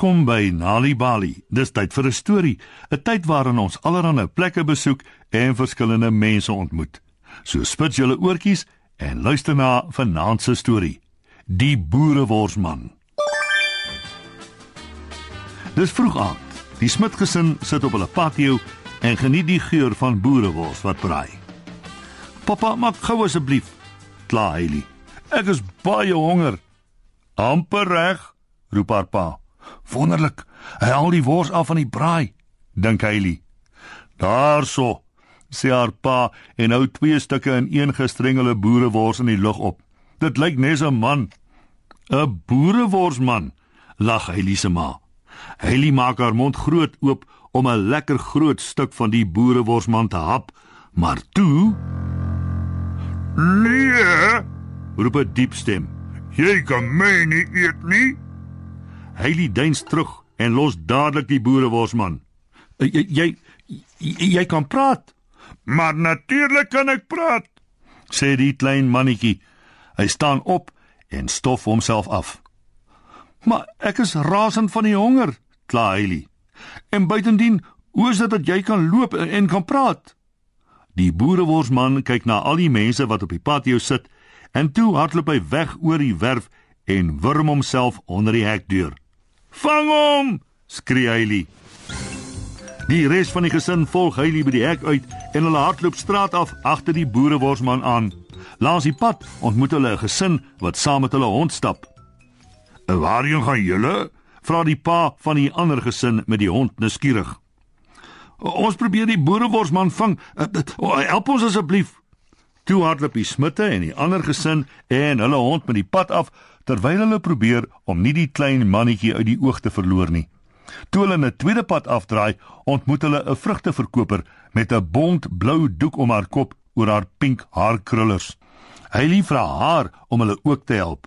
Welkom by Nali Bali. Dis tyd vir 'n storie, 'n tyd waarin ons allerlei plekke besoek en verskillende mense ontmoet. So spit julle oortjies en luister na vanaand se storie. Die boereworsman. Dis vroeg aand. Die Smit gesin sit op hulle patio en geniet die geur van boerewors wat braai. "Pappa, maak gou asseblief," kla Hailey. "Ek is baie honger." "Amper reg," roep haar pa. Wonderlik. Hy haal die wors af van die braai, dink Hailey. Daarso, sê haar pa en hou twee stukke in een gestrengelde boerewors in die lug op. Dit lyk nes 'n man. 'n Boereworsman, lag Hailey se ma. Hailey maak haar mond groot oop om 'n lekker groot stuk van die boereworsman te hap, maar toe Nee, roep 'n diep stem. jy kan my nie eet nie. Hailey duins terug en los dadelik die boereworsman. Jy jy jy, jy kan praat, Maar natuurlik kan ek praat. sê die klein mannetjie. Hy staan op en stof homself af. Maar ek is rasend van die honger, kla Hailey. En buitendien, hoe is dit dat jy kan loop en, en kan praat? Die boereworsman kyk na al die mense wat op die patio sit en toe hardloop hy weg oor die werf en wurm homself onder die hekdeur. "Vang hom!" skree Hailey. Die res van die gesin volg Hailey by die hek uit en hulle hardloop straat af agter die boereworsman aan. Langs die pad ontmoet hulle 'n gesin wat saam met hulle hond stap. "Waarheen gaan julle?" vra die pa van die ander gesin met die hond nuuskierig. "Ons probeer die boereworsman vang. Uh, uh, help ons asseblief." Toe hardloop die smitte en die ander gesin en hulle hond met die pad af terwyl hulle probeer om nie die klein mannetjie uit die oog te verloor nie. Toe hulle 'n tweede pad afdraai, ontmoet hulle 'n vrugteverkoper met 'n bont blou doek om haar kop oor haar pink haarkrullers. Hy vra haar om hulle ook te help.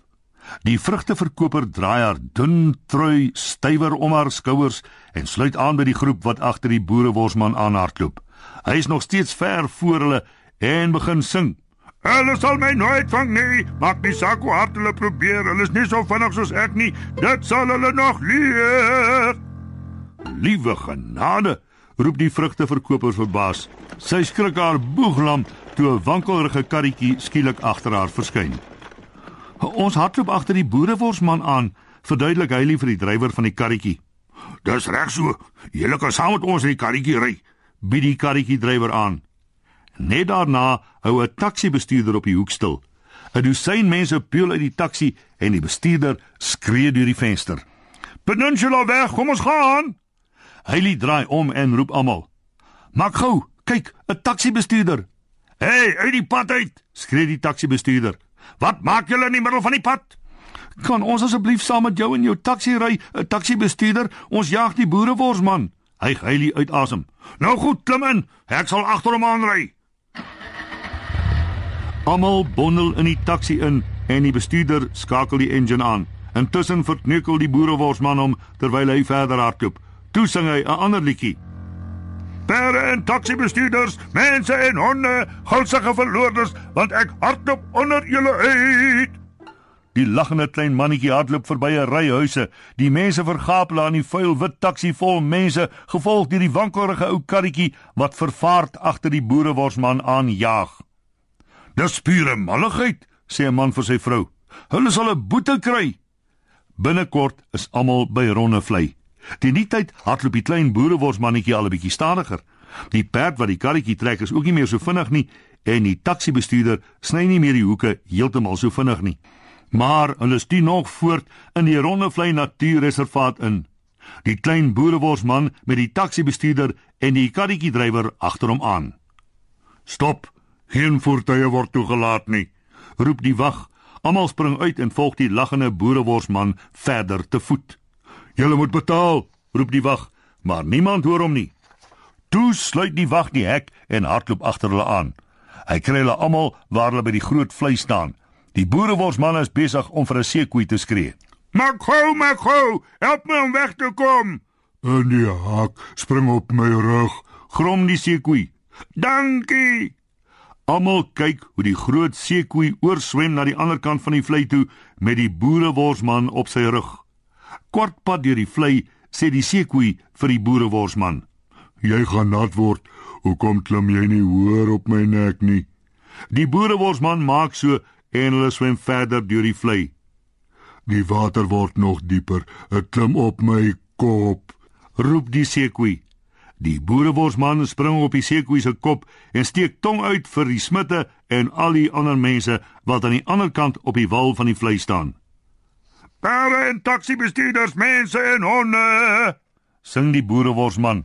Die vrugteverkoper draai haar dun trui stywer om haar skouers en sluit aan by die groep wat agter die boereworsman aanhardloop. Hy is nog steeds ver voor hulle en begin sing. Hulle sal my nooit vang nie. Maak nie saak hoe hard hulle probeer. Hulle is nie so vinnig soos ek nie. Dit sal hulle nog leer. Liewe genade, roep die vrugteverkoper verbaas. Sy skrik haar boeglam toe 'n wankelrige karretjie skielik agter haar verskyn. Ons hardloop agter die boereworsman aan, verduidelik hy vir die drywer van die karretjie. Dis reg so. Julle kan saam met ons in die karretjie ry. Bied die karretjie drywer aan. Net daarna hou 'n taxi-bestuurder op die hoek stil. 'n Dosyn mense peul uit die taxi en die bestuurder skree deur die venster. Peninsula weg, kom ons gaan. Hy draai om en roep almal: "Maak gou, kyk, 'n taxi-bestuurder." Hey, uit die pad uit, skree die taxi-bestuurder. Wat maak julle in die middel van die pad? Kan ons asseblief saam met jou in jou taxi ry, 'n taxi-bestuurder? Ons jag die boereworsman. Hy hylie uit asem. Nou goed, klim in. Ek sal agter hom aanry. Almal bondel in die taxi in en die bestuurder skakel die engine aan. Intussen verkneukel die boereworsman hom terwyl hy verder hardloop. Toe sing hy 'n ander liedjie. Perde en taxi-bestuurders, mense en honde, gulsige verloorders, want ek hardloop onder julle uit. Die lagende klein mannetjie hardloop verby 'n ry huise. Die mense vergapel aan die vuil wit taxi vol mense, gevolg deur die wankelrige ou karretjie wat vervaard agter die boereworsman aanjaag. "Dis pure malligheid," sê 'n man vir sy vrou. "Hulle sal 'n boete kry." Binnekort is almal by Ronnevlei. Teen die tyd hardloop die klein boereworsmannetjie al 'n bietjie stadiger. Die perd wat die karretjie trek is ook nie meer so vinnig nie en die taxi-bestuurder sny nie meer die hoeke heeltemal so vinnig nie. Maar hulle stuur nog voort in die Ronnevlei Natuurreservaat in. Die klein boereworsman met die taxi-bestuurder en die karretjie-drywer agter hom aan. Stop. Geen voertuie word toegelaat nie. Roep die wag. Almal spring uit en volg die lagende boereworsman verder te voet. "Julle moet betaal," roep die wag, maar niemand hoor hom nie. Toe sluit die wag die hek en hardloop agter hulle aan. Hy kry hulle almal waar hulle by die groot vlei staan. Die boereworsman is besig om vir 'n seekoei te skree. Maak gou, maak gou. Help my om weg te kom. En die hak spring op my rug. Grom die seekoei. Dankie. Almal kyk hoe die groot seekoei oorswem na die ander kant van die vlei toe met die boereworsman op sy rug. Kortpad deur die vlei sê die seekoei vir die boereworsman. Jy gaan nat word. Hoekom klim jy nie hoër op my nek nie? Die boereworsman maak so en hulle swem verder deur die vlei. Die water word nog dieper. Dit klim op my kop. Roep die seekoei. Die boereworsman spring op die seekoei se kop en steek tong uit vir die smitte en al die ander mense wat aan die ander kant op die wal van die vlei staan. Pare en taksibestuurders, mense en honde. Sing die boereworsman.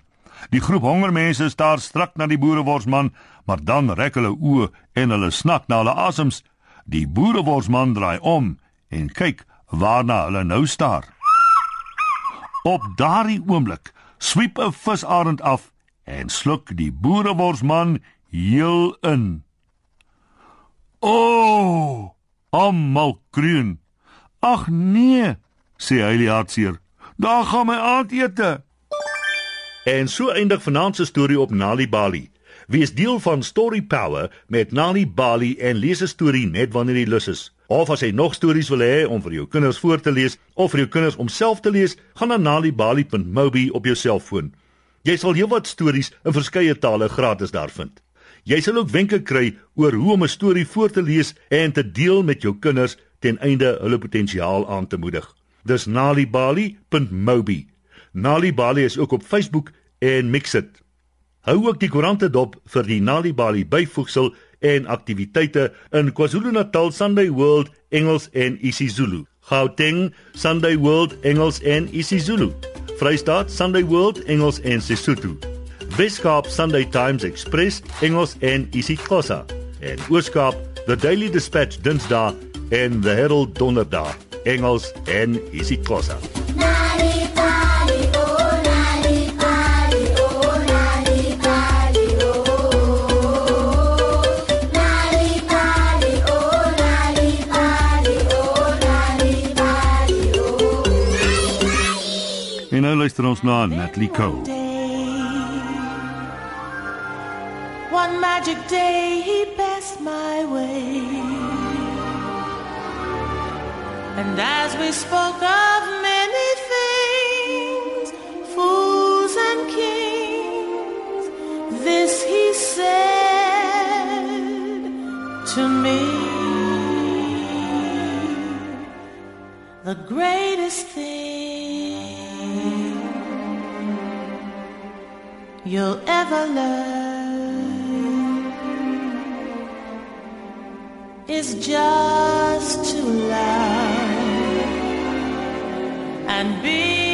Die groep hongermense staar strak na die boereworsman, maar dan rek hulle oë en hulle snak na hulle asems. Die boereworsman draai om en kyk waarna hulle nou staar. Op daardie oomblik swiep 'n visarend af en sluk die boereworsman heel in. O! Oh, almal kroon. Ag nee, sê hy hartseer. Daar gaan my aandete. En so eindig vanaand se storie op Nali Bali. Wees deel van Story Power met Nali Bali en lees 'n storie net wanneer jy lus is. Of as jy nog stories wil hê om vir jou kinders voor te lees of vir jou kinders om self te lees, gaan na nalibali.mobi op jou selfoon. Jy sal heelwat stories in verskeie tale gratis daar vind. Jy sal ook wenke kry oor hoe om 'n storie voor te lees en te deel met jou kinders ten einde hulle potensiaal aan te moedig. Dis nalibali.mobi. Nalibali is ook op Facebook en Mixit. Hou ook die koerante dop vir die Nalibali byvoegsel en aktiwiteite in KwaZulu-Natal Sunday World Engels en isiZulu. Gauteng Sunday World Engels en isiZulu. Vrystaat Sunday World Engels en Sesotho. Weskaap Sunday Times Express Engels en isiXhosa. En Ooskaap The Daily Dispatch Dinsdae en The Herald Donderdae Engels en isiXhosa. En nou luister ons na Natalie Cole. One magic day he passed my way. And as we spoke of many things, fools and kings, this he said to me. The greatest thing you'll ever learn is just to love and be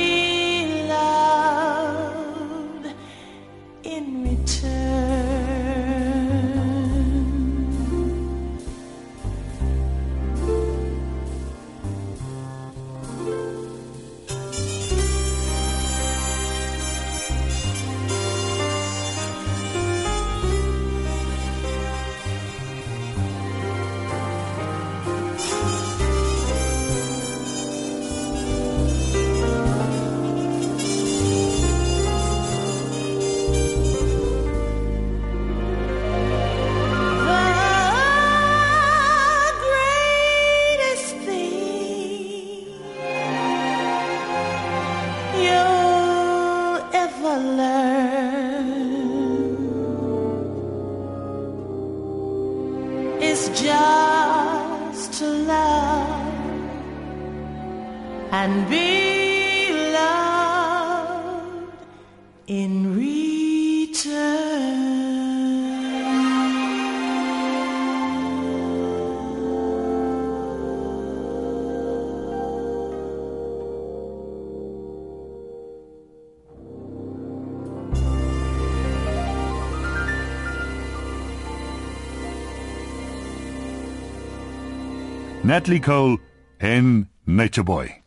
just to love and be loved in return. Natalie Cole en Nature Boy.